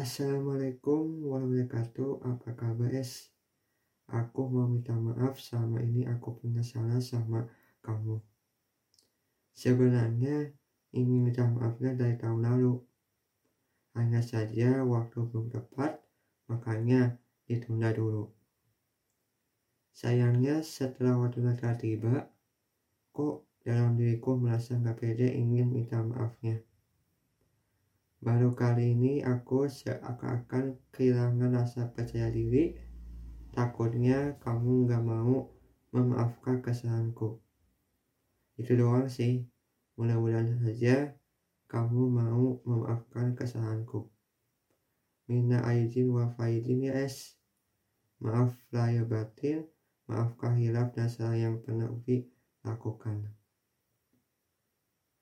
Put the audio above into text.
Assalamualaikum warahmatullahi wabarakatuh. Apa kabar es? Aku mau minta maaf selama ini aku punya salah sama kamu. Sebenarnya ingin minta maafnya dari tahun lalu. Hanya saja waktu belum tepat, makanya ditunda dulu. Sayangnya setelah waktunya telah tiba, kok dalam diriku merasa gak pede ingin minta maafnya. Baru kali ini aku seakan-akan kehilangan rasa percaya diri. Takutnya kamu gak mau memaafkan kesalahanku. Itu doang sih. Mudah-mudahan saja kamu mau memaafkan kesalahanku. Mina aizin wa faizin ya es. Maaf lahir batin, maaf hilaf dan salah yang pernah Ufi lakukan.